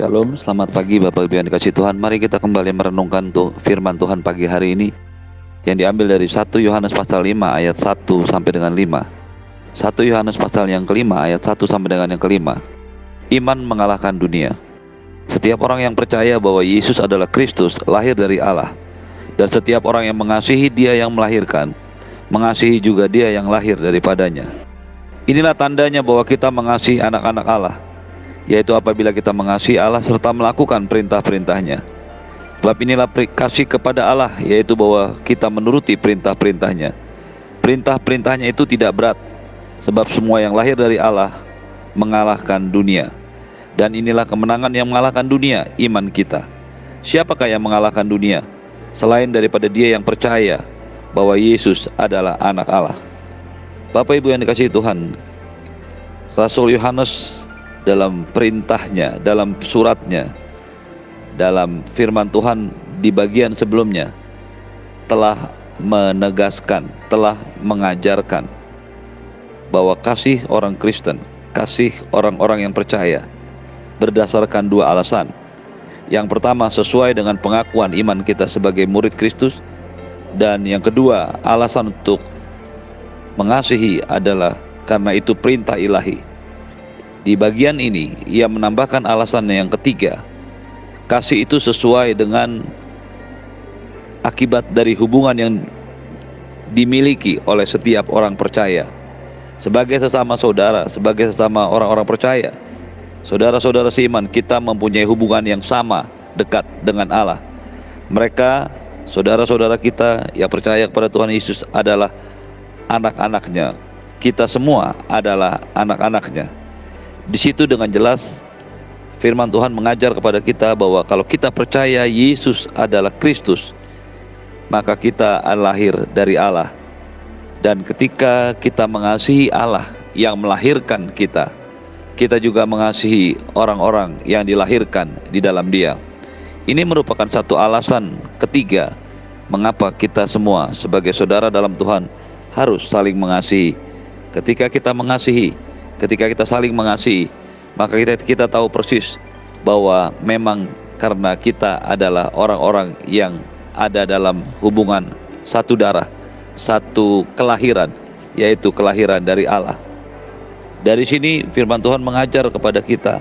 Shalom, selamat pagi Bapak Ibu yang dikasih Tuhan. Mari kita kembali merenungkan tuh firman Tuhan pagi hari ini yang diambil dari 1 Yohanes pasal 5 ayat 1 sampai dengan 5. 1 Yohanes pasal yang kelima ayat 1 sampai dengan yang kelima. Iman mengalahkan dunia. Setiap orang yang percaya bahwa Yesus adalah Kristus lahir dari Allah dan setiap orang yang mengasihi Dia yang melahirkan mengasihi juga Dia yang lahir daripadanya. Inilah tandanya bahwa kita mengasihi anak-anak Allah yaitu apabila kita mengasihi Allah serta melakukan perintah-perintahnya. Sebab inilah kasih kepada Allah, yaitu bahwa kita menuruti perintah-perintahnya. Perintah-perintahnya itu tidak berat, sebab semua yang lahir dari Allah mengalahkan dunia. Dan inilah kemenangan yang mengalahkan dunia, iman kita. Siapakah yang mengalahkan dunia? Selain daripada dia yang percaya bahwa Yesus adalah anak Allah. Bapak Ibu yang dikasihi Tuhan, Rasul Yohanes dalam perintahnya, dalam suratnya, dalam firman Tuhan di bagian sebelumnya telah menegaskan, telah mengajarkan bahwa kasih orang Kristen, kasih orang-orang yang percaya berdasarkan dua alasan. Yang pertama sesuai dengan pengakuan iman kita sebagai murid Kristus dan yang kedua alasan untuk mengasihi adalah karena itu perintah ilahi di bagian ini, ia menambahkan alasan yang ketiga. Kasih itu sesuai dengan akibat dari hubungan yang dimiliki oleh setiap orang percaya. Sebagai sesama saudara, sebagai sesama orang-orang percaya, saudara-saudara seiman, kita mempunyai hubungan yang sama dekat dengan Allah. Mereka, saudara-saudara kita yang percaya kepada Tuhan Yesus adalah anak-anaknya. Kita semua adalah anak-anaknya. Di situ dengan jelas firman Tuhan mengajar kepada kita bahwa kalau kita percaya Yesus adalah Kristus, maka kita lahir dari Allah. Dan ketika kita mengasihi Allah yang melahirkan kita, kita juga mengasihi orang-orang yang dilahirkan di dalam Dia. Ini merupakan satu alasan ketiga mengapa kita semua sebagai saudara dalam Tuhan harus saling mengasihi. Ketika kita mengasihi, ketika kita saling mengasihi, maka kita kita tahu persis bahwa memang karena kita adalah orang-orang yang ada dalam hubungan satu darah, satu kelahiran, yaitu kelahiran dari Allah. Dari sini firman Tuhan mengajar kepada kita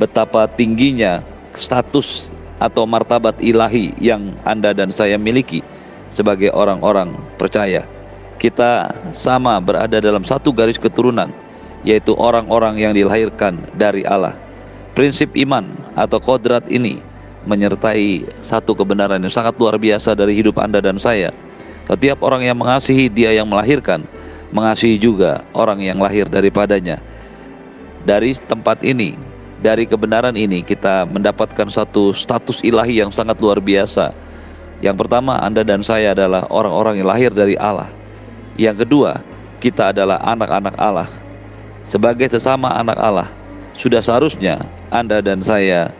betapa tingginya status atau martabat ilahi yang Anda dan saya miliki sebagai orang-orang percaya. Kita sama berada dalam satu garis keturunan yaitu orang-orang yang dilahirkan dari Allah. Prinsip iman atau kodrat ini menyertai satu kebenaran yang sangat luar biasa dari hidup Anda dan saya. Setiap orang yang mengasihi dia yang melahirkan, mengasihi juga orang yang lahir daripadanya. Dari tempat ini, dari kebenaran ini kita mendapatkan satu status ilahi yang sangat luar biasa. Yang pertama, Anda dan saya adalah orang-orang yang lahir dari Allah. Yang kedua, kita adalah anak-anak Allah sebagai sesama anak Allah, sudah seharusnya Anda dan saya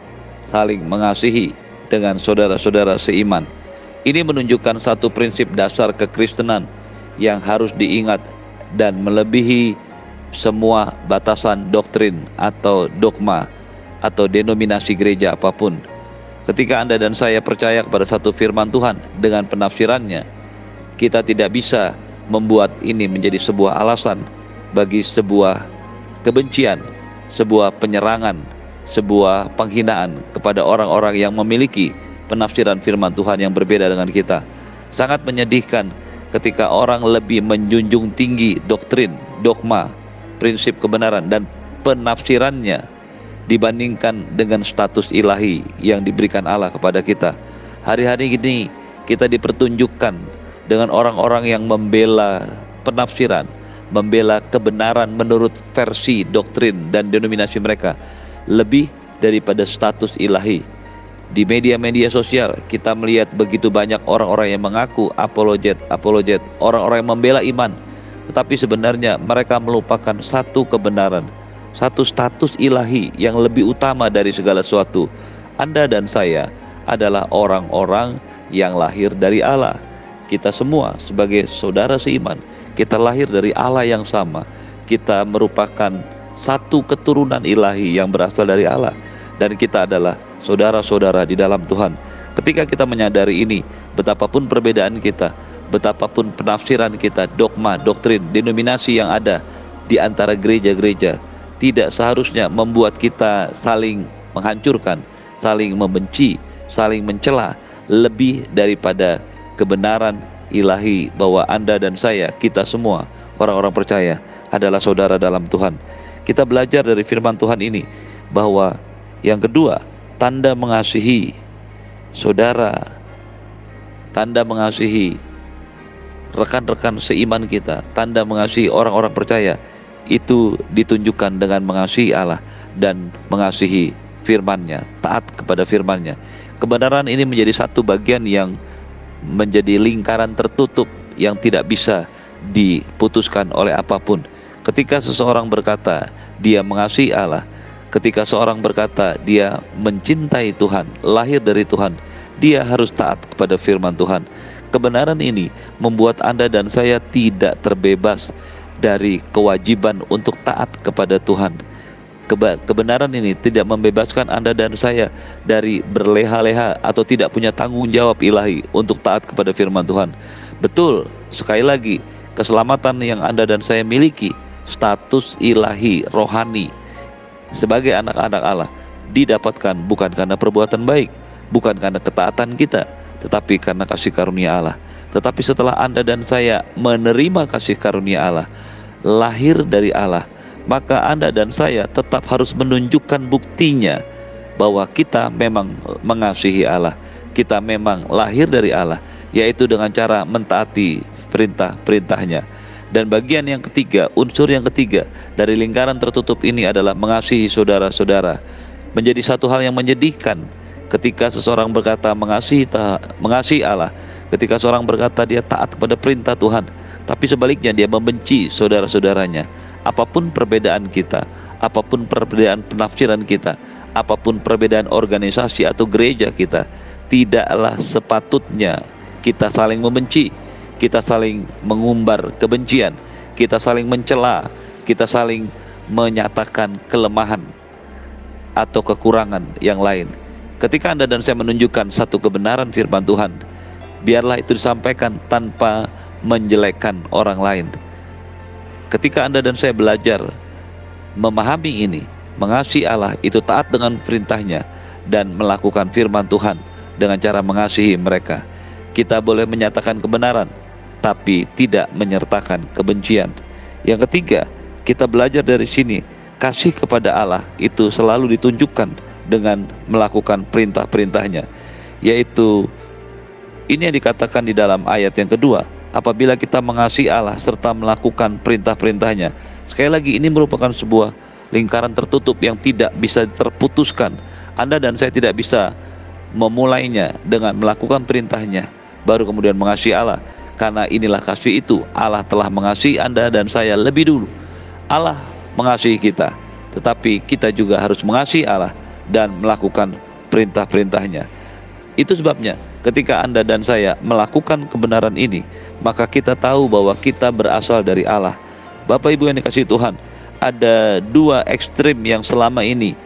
saling mengasihi dengan saudara-saudara seiman. Ini menunjukkan satu prinsip dasar kekristenan yang harus diingat dan melebihi semua batasan doktrin atau dogma atau denominasi gereja apa pun. Ketika Anda dan saya percaya kepada satu firman Tuhan dengan penafsirannya, kita tidak bisa membuat ini menjadi sebuah alasan bagi sebuah kebencian, sebuah penyerangan, sebuah penghinaan kepada orang-orang yang memiliki penafsiran firman Tuhan yang berbeda dengan kita. Sangat menyedihkan ketika orang lebih menjunjung tinggi doktrin, dogma, prinsip kebenaran dan penafsirannya dibandingkan dengan status ilahi yang diberikan Allah kepada kita. Hari-hari ini kita dipertunjukkan dengan orang-orang yang membela penafsiran, membela kebenaran menurut versi doktrin dan denominasi mereka lebih daripada status ilahi. Di media-media sosial kita melihat begitu banyak orang-orang yang mengaku apologet, apologet, orang-orang yang membela iman, tetapi sebenarnya mereka melupakan satu kebenaran, satu status ilahi yang lebih utama dari segala sesuatu. Anda dan saya adalah orang-orang yang lahir dari Allah. Kita semua sebagai saudara seiman kita lahir dari Allah yang sama. Kita merupakan satu keturunan ilahi yang berasal dari Allah. dan kita adalah saudara-saudara di dalam Tuhan. Ketika kita menyadari ini, betapapun perbedaan kita, betapapun penafsiran kita, dogma, doktrin, denominasi yang ada di antara gereja-gereja, tidak seharusnya membuat kita saling menghancurkan, saling membenci, saling mencela, lebih daripada kebenaran ilahi bahwa Anda dan saya, kita semua, orang-orang percaya, adalah saudara dalam Tuhan. Kita belajar dari firman Tuhan ini bahwa yang kedua, tanda mengasihi saudara, tanda mengasihi rekan-rekan seiman kita, tanda mengasihi orang-orang percaya, itu ditunjukkan dengan mengasihi Allah dan mengasihi firman-Nya, taat kepada firman-Nya. Kebenaran ini menjadi satu bagian yang menjadi lingkaran tertutup yang tidak bisa diputuskan oleh apa pun. Ketika seseorang berkata dia mengasihi Allah, ketika seorang berkata dia mencintai Tuhan, lahir dari Tuhan, dia harus taat kepada firman Tuhan. Kebenaran ini membuat Anda dan saya tidak terbebas dari kewajiban untuk taat kepada Tuhan. Kebenaran ini tidak membebaskan Anda dan saya dari berleha-leha atau tidak punya tanggung jawab ilahi untuk taat kepada firman Tuhan. Betul, sekali lagi, keselamatan yang Anda dan saya miliki, status ilahi, rohani, sebagai anak-anak Allah, didapatkan bukan karena perbuatan baik, bukan karena ketaatan kita, tetapi karena kasih karunia Allah. Tetapi setelah Anda dan saya menerima kasih karunia Allah, lahir dari Allah, maka Anda dan saya tetap harus menunjukkan buktinya bahwa kita memang mengasihi Allah. Kita memang lahir dari Allah, yaitu dengan cara mentaati perintah-perintahnya. Dan bagian yang ketiga, unsur yang ketiga dari lingkaran tertutup ini adalah mengasihi saudara-saudara. Menjadi satu hal yang menyedihkan ketika seseorang berkata mengasihi ta, mengasihi Allah, ketika seorang berkata dia taat kepada perintah Tuhan, tapi sebaliknya dia membenci saudara-saudaranya. Apa pun perbedaan kita, apa pun perbedaan penafsiran kita, apa pun perbedaan organisasi atau gereja kita, tidaklah sepatutnya kita saling membenci, kita saling mengumbar kebencian, kita saling mencela, kita saling menyatakan kelemahan atau kekurangan yang lain. Ketika Anda dan saya menunjukkan satu kebenaran firman Tuhan, biarlah itu disampaikan tanpa menjelekkan orang lain. Ketika Anda dan saya belajar memahami ini, mengasihi Allah itu taat dengan perintahnya dan melakukan firman Tuhan dengan cara mengasihi mereka. Kita boleh menyatakan kebenaran, tapi tidak menyertakan kebencian. Yang ketiga, kita belajar dari sini, kasih kepada Allah itu selalu ditunjukkan dengan melakukan perintah-perintahnya yaitu ini yang dikatakan di dalam ayat yang kedua apabila kita mengasihi Allah serta melakukan perintah-perintahnya. Sekali lagi ini merupakan sebuah lingkaran tertutup yang tidak bisa terputuskan. Anda dan saya tidak bisa memulainya dengan melakukan perintahnya baru kemudian mengasihi Allah. Karena inilah kasih itu Allah telah mengasihi Anda dan saya lebih dulu. Allah mengasihi kita tetapi kita juga harus mengasihi Allah dan melakukan perintah-perintahnya. Itu sebabnya ketika Anda dan saya melakukan kebenaran ini, maka kita tahu bahwa kita berasal dari Allah. Bapak Ibu yang dikasih Tuhan, ada dua ekstrim yang selama ini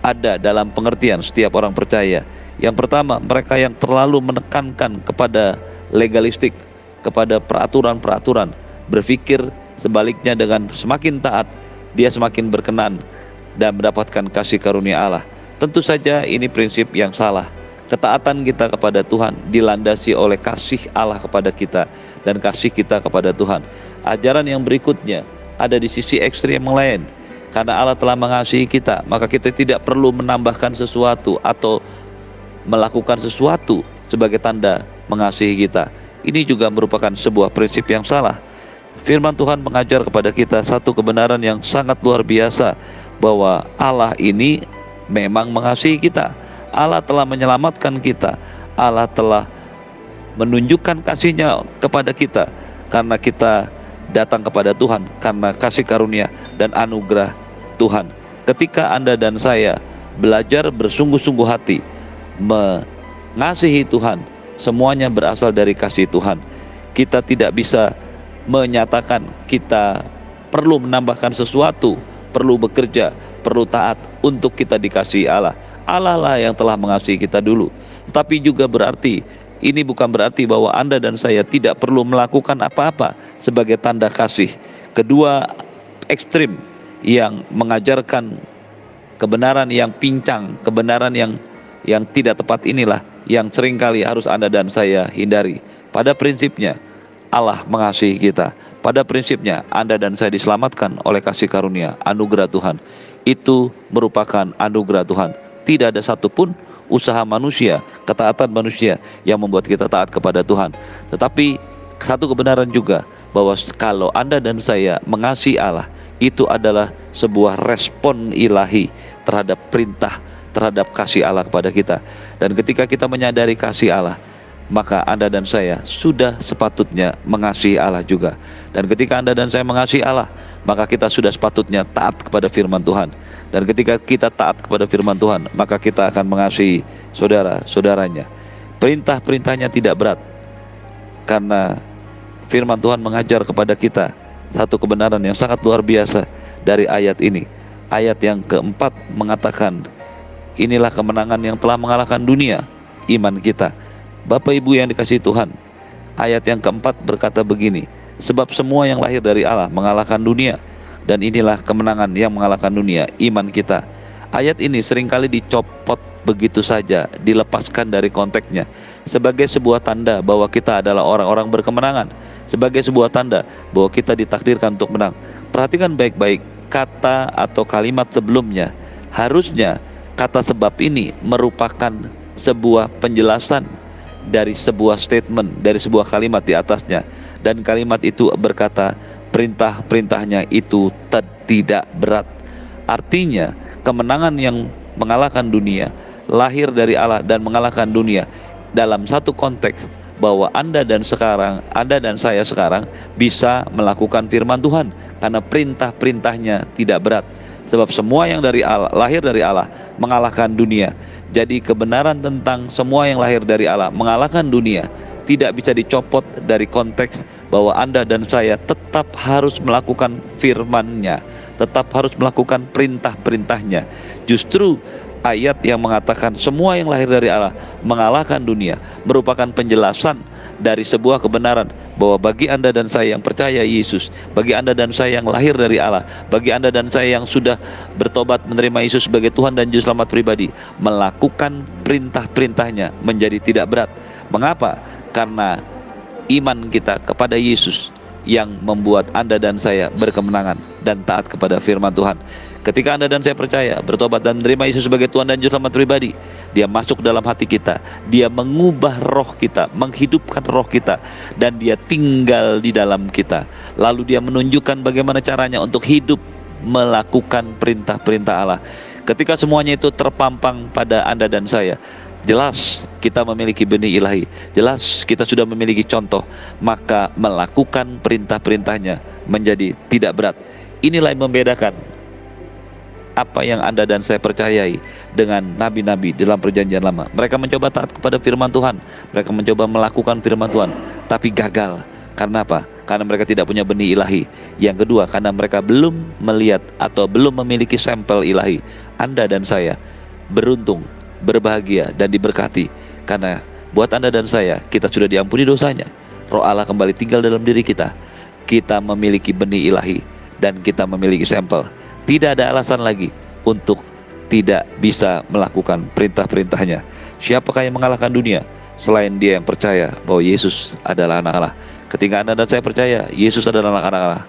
ada dalam pengertian setiap orang percaya. Yang pertama, mereka yang terlalu menekankan kepada legalistik, kepada peraturan-peraturan, berpikir sebaliknya dengan semakin taat, dia semakin berkenan dan mendapatkan kasih karunia Allah. Tentu saja ini prinsip yang salah. Ketaatan kita kepada Tuhan dilandasi oleh kasih Allah kepada kita dan kasih kita kepada Tuhan. Ajaran yang berikutnya ada di sisi ekstrim yang lain. Karena Allah telah mengasihi kita, maka kita tidak perlu menambahkan sesuatu atau melakukan sesuatu sebagai tanda mengasihi kita. Ini juga merupakan sebuah prinsip yang salah. Firman Tuhan mengajar kepada kita satu kebenaran yang sangat luar biasa bahwa Allah ini memang mengasihi kita. Allah telah menyelamatkan kita. Allah telah menunjukkan kasihnya kepada kita karena kita datang kepada Tuhan karena kasih karunia dan anugerah Tuhan. Ketika Anda dan saya belajar bersungguh-sungguh hati mengasihi Tuhan, semuanya berasal dari kasih Tuhan. Kita tidak bisa menyatakan kita perlu menambahkan sesuatu perlu bekerja, perlu taat untuk kita dikasih Allah. Allah lah yang telah mengasihi kita dulu. Tapi juga berarti ini bukan berarti bahwa Anda dan saya tidak perlu melakukan apa-apa sebagai tanda kasih. Kedua ekstrim yang mengajarkan kebenaran yang pincang, kebenaran yang yang tidak tepat inilah yang sering kali harus Anda dan saya hindari. Pada prinsipnya Allah mengasihi kita. Pada prinsipnya Anda dan saya diselamatkan oleh kasih karunia, anugerah Tuhan. Itu merupakan anugerah Tuhan tidak ada satupun usaha manusia, ketaatan manusia yang membuat kita taat kepada Tuhan. Tetapi satu kebenaran juga bahwa kalau Anda dan saya mengasihi Allah, itu adalah sebuah respon ilahi terhadap perintah, terhadap kasih Allah kepada kita. Dan ketika kita menyadari kasih Allah, maka Anda dan saya sudah sepatutnya mengasihi Allah juga. Dan ketika Anda dan saya mengasihi Allah, maka kita sudah sepatutnya taat kepada firman Tuhan. Dan ketika kita taat kepada firman Tuhan, maka kita akan mengasihi saudara-saudaranya. Perintah-perintahnya tidak berat. Karena firman Tuhan mengajar kepada kita satu kebenaran yang sangat luar biasa dari ayat ini. Ayat yang keempat mengatakan, inilah kemenangan yang telah mengalahkan dunia, iman kita. Bapak Ibu yang dikasih Tuhan, ayat yang keempat berkata begini, sebab semua yang lahir dari Allah mengalahkan dunia, dan inilah kemenangan yang mengalahkan dunia, iman kita. Ayat ini sering kali dicopot begitu saja, dilepaskan dari konteksnya sebagai sebuah tanda bahwa kita adalah orang-orang berkemenangan, sebagai sebuah tanda bahwa kita ditakdirkan untuk menang. Perhatikan baik-baik kata atau kalimat sebelumnya. Harusnya kata sebab ini merupakan sebuah penjelasan dari sebuah statement, dari sebuah kalimat di atasnya. Dan kalimat itu berkata, perintah-perintahnya itu tidak berat. Artinya, kemenangan yang mengalahkan dunia lahir dari Allah dan mengalahkan dunia dalam satu konteks bahwa Anda dan sekarang, Anda dan saya sekarang bisa melakukan firman Tuhan karena perintah-perintahnya tidak berat. Sebab semua yang dari Allah, lahir dari Allah mengalahkan dunia. Jadi kebenaran tentang semua yang lahir dari Allah mengalahkan dunia tidak bisa dicopot dari konteks bahwa Anda dan saya tetap harus melakukan firman-Nya, tetap harus melakukan perintah-perintahnya. Justru ayat yang mengatakan semua yang lahir dari Allah mengalahkan dunia merupakan penjelasan dari sebuah kebenaran bahwa bagi Anda dan saya yang percaya Yesus, bagi Anda dan saya yang lahir dari Allah, bagi Anda dan saya yang sudah bertobat menerima Yesus sebagai Tuhan dan Juru Selamat pribadi, melakukan perintah-perintahnya menjadi tidak berat. Mengapa? Karena iman kita kepada Yesus yang membuat Anda dan saya berkemenangan dan taat kepada firman Tuhan. Ketika Anda dan saya percaya, bertobat dan menerima Yesus sebagai Tuhan dan Juru Selamat pribadi, Dia masuk dalam hati kita, Dia mengubah roh kita, menghidupkan roh kita, dan Dia tinggal di dalam kita. Lalu Dia menunjukkan bagaimana caranya untuk hidup melakukan perintah-perintah Allah. Ketika semuanya itu terpampang pada Anda dan saya, Jelas kita memiliki benih ilahi, jelas kita sudah memiliki contoh, maka melakukan perintah-perintahnya menjadi tidak berat. Inilah yang membedakan apa yang Anda dan saya percayai dengan nabi-nabi dalam perjanjian lama. Mereka mencoba taat kepada firman Tuhan, mereka mencoba melakukan firman Tuhan, tapi gagal. Karena apa? Karena mereka tidak punya benih ilahi. Yang kedua, karena mereka belum melihat atau belum memiliki sampel ilahi. Anda dan saya beruntung berbahagia dan diberkati karena buat Anda dan saya kita sudah diampuni dosanya. Roh Allah kembali tinggal dalam diri kita. Kita memiliki benih ilahi dan kita memiliki sampel. Tidak ada alasan lagi untuk tidak bisa melakukan perintah-perintahnya. Siapakah yang mengalahkan dunia selain dia yang percaya bahwa Yesus adalah anak Allah? Ketika Anda dan saya percaya Yesus adalah anak Allah,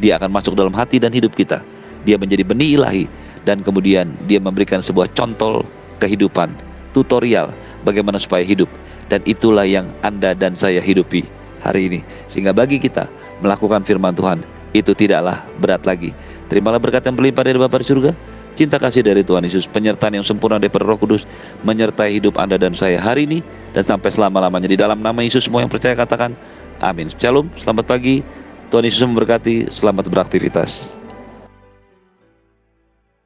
dia akan masuk dalam hati dan hidup kita. Dia menjadi benih ilahi dan kemudian dia memberikan sebuah contoh kehidupan, tutorial bagaimana supaya hidup. Dan itulah yang Anda dan saya hidupi hari ini. Sehingga bagi kita melakukan firman Tuhan itu tidaklah berat lagi. Terimalah berkat yang berlimpah dari Bapa di surga, cinta kasih dari Tuhan Yesus, penyertaan yang sempurna dari Roh Kudus menyertai hidup Anda dan saya hari ini dan sampai selama-lamanya. Di dalam nama Yesus semua yang percaya katakan amin. Shalom, selamat pagi. Tuhan Yesus memberkati, selamat beraktivitas.